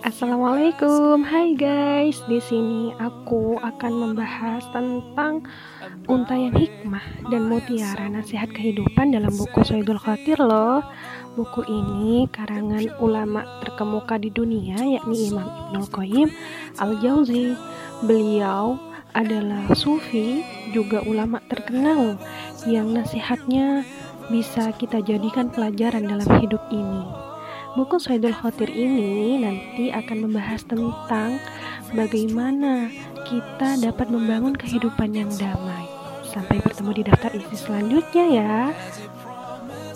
Assalamualaikum, hai guys. Di sini aku akan membahas tentang Untayan Hikmah dan Mutiara Nasihat Kehidupan dalam buku Soidul Khatir loh. Buku ini karangan ulama terkemuka di dunia yakni Imam Ibnul Qayyim Al-Jauzi. Beliau adalah sufi, juga ulama terkenal yang nasihatnya bisa kita jadikan pelajaran dalam hidup ini. Buku Saidul Khotir ini nanti akan membahas tentang bagaimana kita dapat membangun kehidupan yang damai. Sampai bertemu di daftar isi selanjutnya ya.